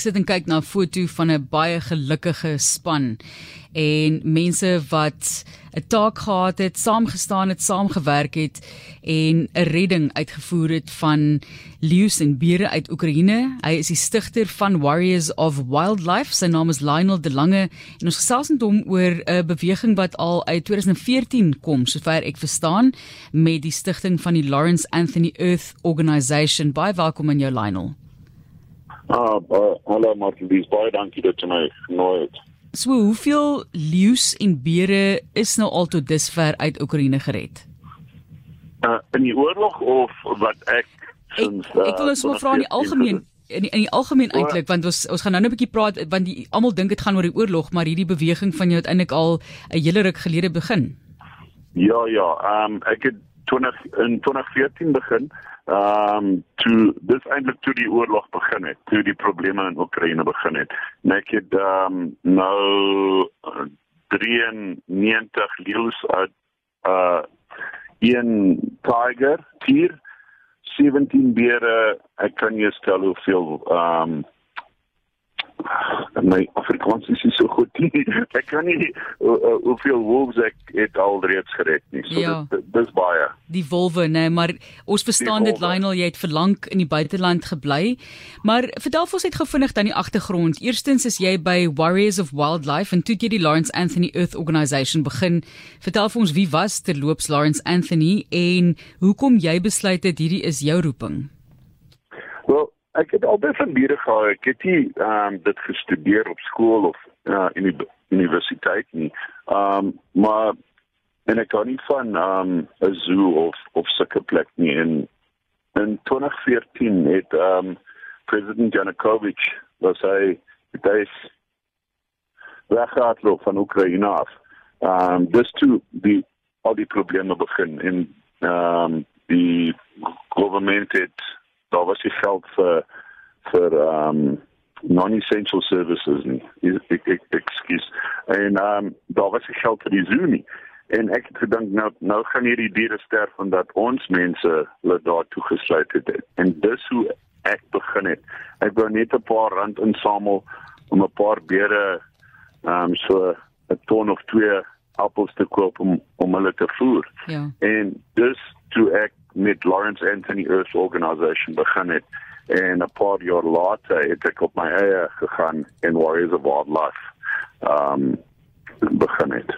ek sit en kyk na 'n foto van 'n baie gelukkige span en mense wat 'n taak gehad het, saamgestaan het, saamgewerk het en 'n redding uitgevoer het van leeu's en beere uit Oekraïne. Hy is die stigter van Warriors of Wildlife. Sy naam is Lionel De Lange en ons gesels met hom oor 'n beweging wat al uit 2014 kom, sover ek verstaan, met die stigting van die Lawrence Anthony Earth Organisation. Baie welkom aan jou Lionel. Ah, uh, hallo Martin, dis baie dankie dat jy my genooi het. So, hoeveel leeu's en beere is nou al tot dusver uit Oekraïne gered? Uh, in die oorlog of wat ek sins Ek, ek wil net so vra in die algemeen in die, in die algemeen eintlik want ons ons gaan nou net 'n bietjie praat want die almal dink dit gaan oor die oorlog, maar hierdie beweging van jou uiteindelik al 'n hele ruk gelede begin. Ja, ja, ehm um, ek het 20 in 2014 begin ehm um, toe dis eintlik toe die oorlog begin het, toe die probleme in Oekraïne begin het. En ek het ehm um, nou 93 leeu's uit uh een tiger, tier, 17 beere, ek kan nie stel hoeveel ehm um, my Afrikaans is nie so goed nie. Ek kan nie uh, uh, hoeveel wolves ek het al reeds gered nie. So ja. dit dis baie. Die wolwe, nee, maar ons verstaan dit Lionel, jy het verlang in die buiteland gebly. Maar vertel vir ons net gevinnig dan die agtergrond. Eerstens is jy by Warriors of Wildlife en toe jy die Lawrence Anthony Earth Organisation begin. Vertel vir ons wie was terloops Lawrence Anthony en hoekom jy besluit het hierdie is jou roeping? Ek het albei van diere gehou. Ek het nie ehm um, dit gestudeer op skool of uh, in die universiteit nie. Ehm um, maar en ek kan nie van ehm um, 'n zoo of of sulke plek nie in in 2014 het ehm um, president Janukovic was hy hy weggehaal van Oekraïne af. Ehm um, dis toe die al die probleme begin en ehm um, die government het daar was nie geld vir vir ehm um, non-essential services nie. Ek ek ekskuus. En ehm um, daar was nie geld vir die zoo nie. En ek het gedink nou nou gaan hierdie diere sterf omdat ons mense hulle daar toegesluit het. En dis hoe ek begin het. Ek wou net 'n paar rand insamel om 'n paar beere ehm um, so 'n ton of twee appels te koop om om hulle te voer. Ja. En dus toe ek met Lawrence Anthony Earth Organization begin het en 'n paar jaar later het ek op my eie gegaan in Warriors of Wildlife um begin het.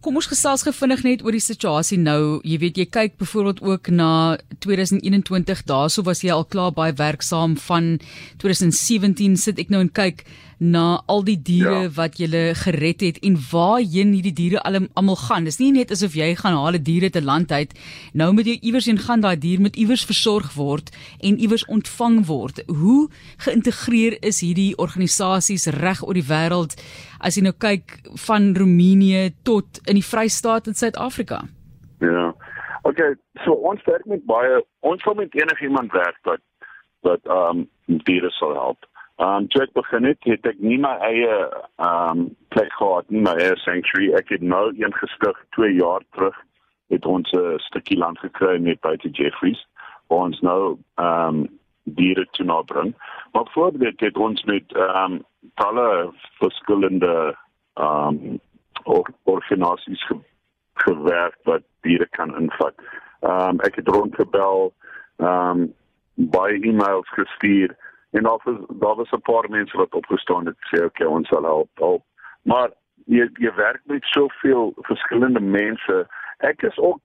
Kom ons gesels gevinnig net oor die situasie nou. Jy weet jy kyk byvoorbeeld ook na 2021. Daarso was jy al klaar baie werksaam van 2017 sit ek nou en kyk na al die diere ja. wat jy gered het en waarheen hierdie diere almal gaan. Dis nie net asof jy gaan haal 'n diere te land uit. Nou moet jy iewers heen gaan daai dier moet iewers versorg word en iewers ontvang word. Hoe geïntegreer is hierdie organisasies reg oor die wêreld as jy nou kyk van Roemenië tot in die Vrystaat in Suid-Afrika? Ja. Okay, so ons werk met baie ons wil met enigiemand werk wat wat ehm um, diere sal help. Um toe ek begin het, het ek nie my eie um plek gehad nie, my eie sanctuary. Ek het nou een gestig 2 jaar terug het ons 'n stukkie land gekry met buite Jeffreys waar ons nou um diere te nou bring. Maar voor dit het ons met um talle verskillende um or organisasies ge gewerk wat diere kan invat. Um ek het rondgebel, um baie e-mails gestuur en daar was daar was 'n paar mense wat opgestaan het sê okay ons sal help, help. maar jy jy werk met soveel verskillende mense. Ek is ook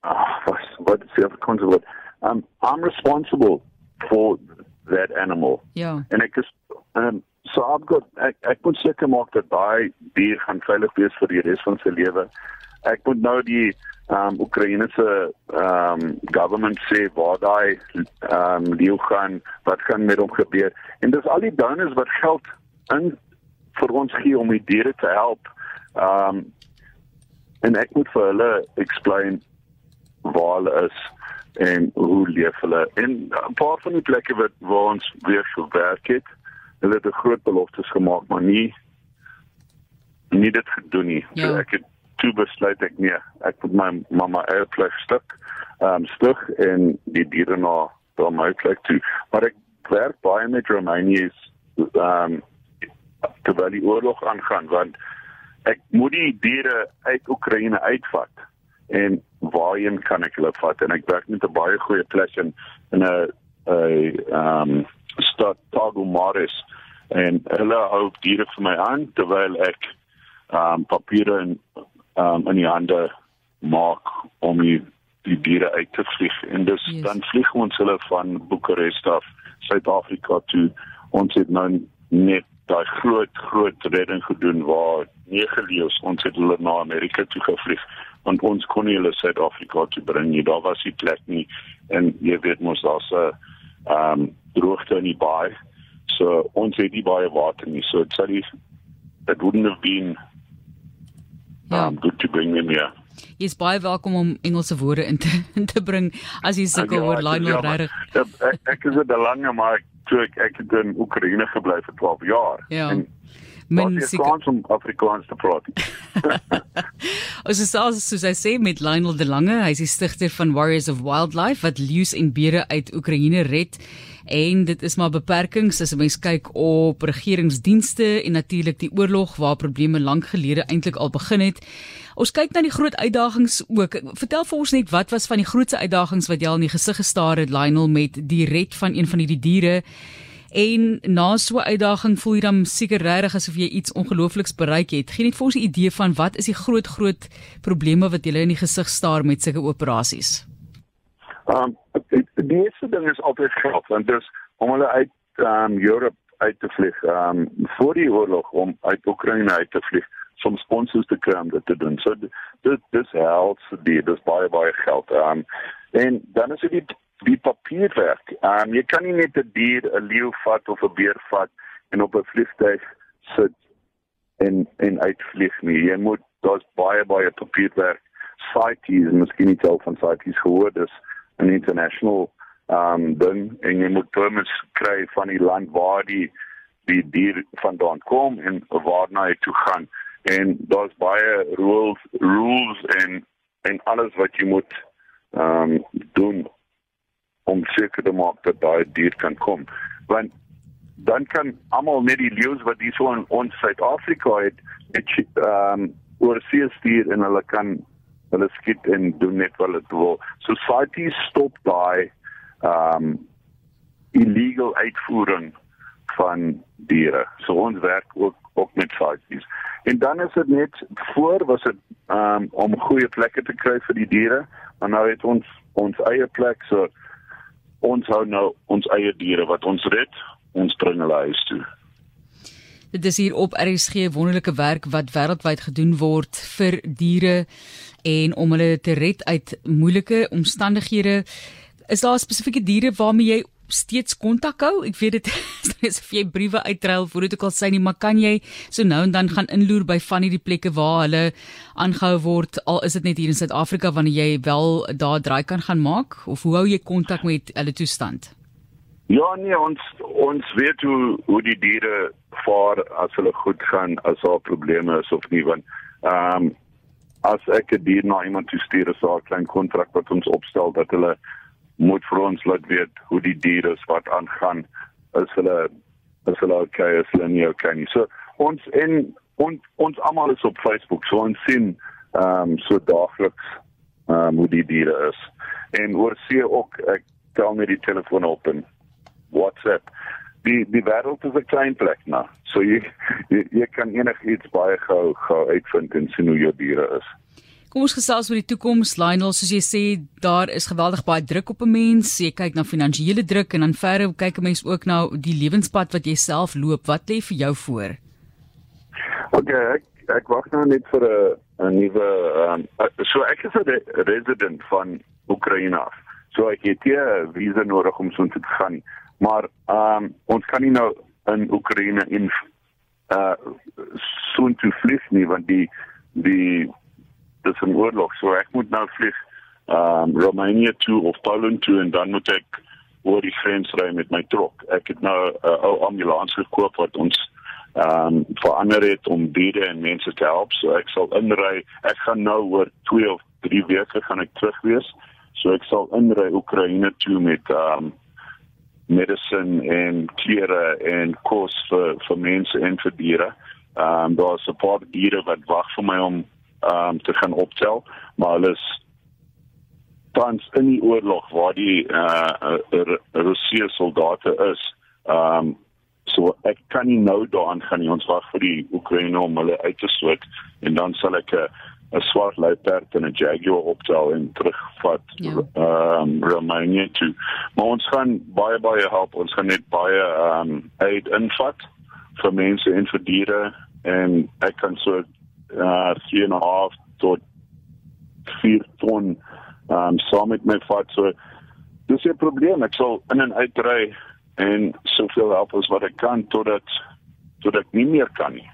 ah, wat wat is die consequence um I'm responsible for that animal. Ja. En ek is um so I've got ek ek moet seker maak dat daai dier gaan veilig wees vir die res van sy lewe ek moet nou die um Oekraïne se um government sê waar daai um leeu gaan wat gaan met hom gebeur. En dis al die donors wat geld in vir ons gee om die diere te help. Um en ek moet vir hulle explain waar hulle is en hoe leef hulle. En 'n paar van die plekke wat waar ons weer gewerk het hulle het groot beloftes gemaak maar nie nie dit gedoen nie. Ja. so ek het toe besluit ek nee, ek moet my mamma eie plek stuk, ehm um, stuk en die diere na na my plek toe. Maar ek werk baie met Roemenië ehm um, terwyl die oorlog aangaan want ek moet die diere uit Oekraïne uitvat en waarheen kan ek hulle vat en ek werk met 'n baie goeie plek in 'n 'n ehm stad Tagumaris en hulle hou diere vir my aan terwyl ek ehm um, papiere en um, in die hande maak om die die diere uit te vlieg. En dus yes. dan vlieg ons hulle van Boekarest af Suid-Afrika toe. Ons het nou net daai groot groot redding gedoen waar nege leeu's ons het hulle na Amerika toe gevlieg want ons kon nie hulle Suid-Afrika toe bring nie. Daar was nie plek nie. En jy weet mos daar's 'n ehm um, droogte in die baai. So ons het nie baie water nie. So dit sou it wouldn't have been Ja. um, good to bring them here Jy is baie welkom om Engelse woorde in te in te bring as jy sukkel Ja, oor Lionel jammer. regtig. Ja, Ek ek is 'n lange maar toe ek ek het in Oekraïne gebly vir 12 jaar. Ja. En Min Min se seker kans om Afrikaans te praat. Ons is al soos hy sê met Lionel De Lange, hy is die stigter van Warriors of Wildlife wat leeu's en beere uit Oekraïne red. En dit is maar beperkings as 'n mens kyk op regeringsdienste en natuurlik die oorlog waar probleme lank gelede eintlik al begin het. Ons kyk na die groot uitdagings ook. Vertel vir ons net wat was van die grootste uitdagings wat jy al in die gesig gestaar het Lionel met die red van een van hierdie diere? En na so 'n uitdaging voel jy dan seker regtig asof jy iets ongeloofliks bereik het. Geen net vir ons 'n idee van wat is die groot groot probleme wat julle in die gesig staar met sulke operasies? Um die, eerste ding is altyd geld want dis om hulle uit um Europe uit te vlieg. Um voor die oorlog om uit Oekraïne uit te vlieg som sponsors te kry om dit te doen. So dit dis help vir die dis baie baie geld. Um en dan is dit die die papierwerk. Um jy kan nie net 'n dier, 'n leeu vat of 'n beer vat en op 'n vliegtuig sit en en uitvlieg nie. Jy moet daar's baie baie papierwerk. CITES, miskien nie al van CITES gehoor, dis 'n international um ding en jy moet permits kry van die land waar die die dier vandaan kom en waarna hy toe gaan. En daar's baie rules rules en en alles wat jy moet um doen om seker te maak dat daai dier kan kom. Want dan kan almal net die leeu's wat hier so in ons Suid-Afrika het net um oor see stuur en hulle kan hulle skiet en doen net wat hulle wil. Society stop daai um illegal uitvoering van diere. So ons werk ook ook met societies. En dan is dit net voor was dit um om goeie plekke te kry vir die diere, maar nou het ons ons eie plek so ons hou nou ons eie diere wat ons red, ons bring hulle huis toe. Dit is hier op RSG wonderlike werk wat wêreldwyd gedoen word vir diere en om hulle te red uit moeilike omstandighede. Is daar spesifieke diere waarmee jy steeds kontak hou? Ek weet dit is of jy briewe uitruil voor dit ook al sê nie, maar kan jy so nou en dan gaan inloer by van hierdie plekke waar hulle aangehou word al is dit net hier in Suid-Afrika wanneer jy wel daar draai kan gaan maak of hoe hou jy kontak met hulle toestand? Ja nee, ons ons weet hoe hoe die diere vaar as hulle goed gaan, as daar probleme is of nie want ehm um, as ek 'n dier na iemand toe stuur, is daar 'n klein kontrak wat ons opstel dat hulle moet vir ons laat weet hoe die diere is wat aangaan. Is hulle is hulle okay, is hulle nie okay nie. So ons en ons ons almal is op Facebook, so ons sien ehm um, so daagliks ehm um, hoe die diere is. En oor see ook ek tel net die telefoon op en WhatsApp. Die die wêreld is 'n klein plek nou. So jy jy, jy kan enigiets baie gou gou uitvind en sien hoe jou diere is. Kom ons gesels oor die toekoms, Lionel, soos jy sê, daar is geweldig baie druk op 'n mens. Jy kyk na finansiële druk en dan verder kyk 'n mens ook na die lewenspad wat jy self loop. Wat lê vir jou voor? Okay, ek ek wag nou net vir 'n 'n nuwe um, so ek is 'n re resident van Oekraïne af. So ek het hier 'n visa nodig om so te gaan. Maar ehm um, ons kan nie nou in Oekraïne in uh soon to vlieg nie want die die dis 'n oorlog. So ek moet nou vlieg ehm um, Roemenië toe of Poland toe en dan moet ek oor die grens ry met my trok. Ek het nou 'n uh, ou ambulans gekoop wat ons ehm um, verander het om diere en mense te help. So ek sal inry. Ek gaan nou oor 2 of 3 weke gaan ek terug wees. So ek sal inry Oekraïne toe met ehm um, medicine en klere en kos vir vir mense en vir diere. Ehm um, daar's 'n paar diere wat wag vir my om ehm um, te gaan optel, maar hulle is tans in die oorlog waar die uh, uh Russiese soldate is. Ehm um, so ek kan nie nou daaraan gaan nie. Ons wag vir die Oekraïne om hulle uit te stoot en dan sal ek 'n uh, 'n swart luiperd en 'n jaguar optel en terugvat ja. ehm ja. um, Romania toe. Maar ons gaan baie baie help. Ons gaan net baie ehm um, aid invat vir mense en vir diere en ek kan so uh 3.5 tot 4 ton ehm um, saam met my vat so dis 'n probleem. Ek sal in en uit ry en soveel help as wat ek kan totdat totdat ek nie meer kan nie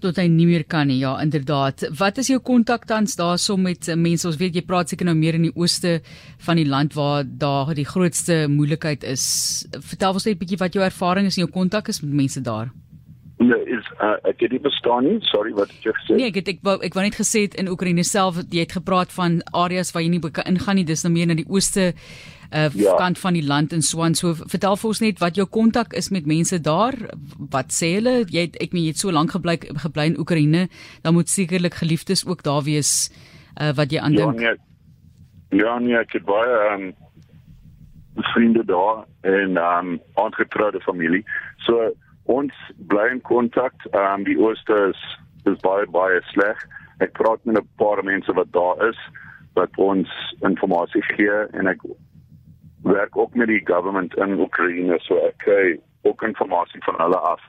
tot hy nie meer kan nie. Ja, inderdaad. Wat is jou kontak tans daarso met mense? Ons weet jy praat seker nou meer in die ooste van die land waar daar die grootste moeilikheid is. Vertel ons net 'n bietjie wat jou ervaring is en jou kontak is met mense daar. Nee, is uh, ek het nie verstaan nie. Sorry, wat het jy gesê? Nee, ek het ek wou ek wou net gesê het in Oekraïne self jy het gepraat van areas waar jy nie kan ingaan nie. Dis nou meer na die ooste uh ja. kant van die land in Swan. So vertel vir ons net wat jou kontak is met mense daar. Wat sê hulle? Jy het ek meen jy het so lank gebly gebly in Oekraïne, dan moet sekerlik geliefdes ook daar wees uh wat jy aandink. Ja, nee. Ja, nee, ek het baie um vriende daar en um aangetroude familie. So ons bly in kontak. Um die ooste is is baie baie sleg. Ek praat met 'n paar mense wat daar is wat ons inligting gee en ek werk ook met die government in Oekraïne so ek kry ook inligting van hulle af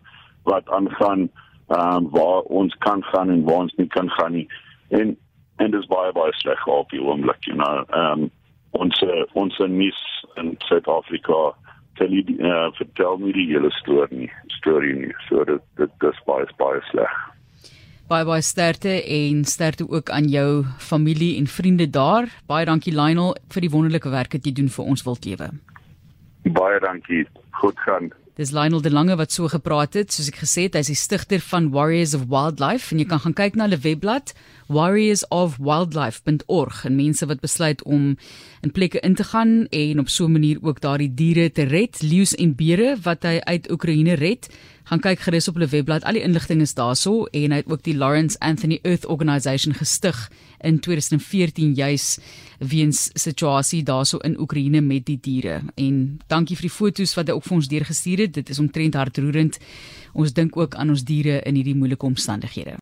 wat aangaan ehm um, waar ons kan gaan en waar ons nie kan gaan nie. En en dis baie baie sleg op die oomblik you know. Ehm um, ons ons nuus in Suid-Afrika tel die uh, vertel my die hele storie storie nie. So dit dit dis baie baie sleg Baie baie sterkte en sterkte ook aan jou familie en vriende daar. Baie dankie Lionel vir die wonderlike werk wat jy doen vir ons wildlewe. Baie dankie. Goed gaan. Dis Lionel de Lange wat so gepraat het. Soos ek gesê het, hy's die stigter van Warriors of Wildlife en jy kan gaan kyk na hulle webblad warriorsofwildlife.org en mense wat besluit om in plekke in te gaan en op so 'n manier ook daardie diere te red, leeu's en beere wat hy uit Oekraïne red. Gaan kyk gerus op hulle webblad. Al die inligting is daarso en hy het ook die Lawrence Anthony Earth Organisation gestig in 2014 juis weens situasie daarso in Oekraïne met die diere. En dankie vir die foto's wat hy ook vir ons deurgestuur het. Dit is omtrent hartroerend. Ons dink ook aan ons diere in hierdie moeilike omstandighede.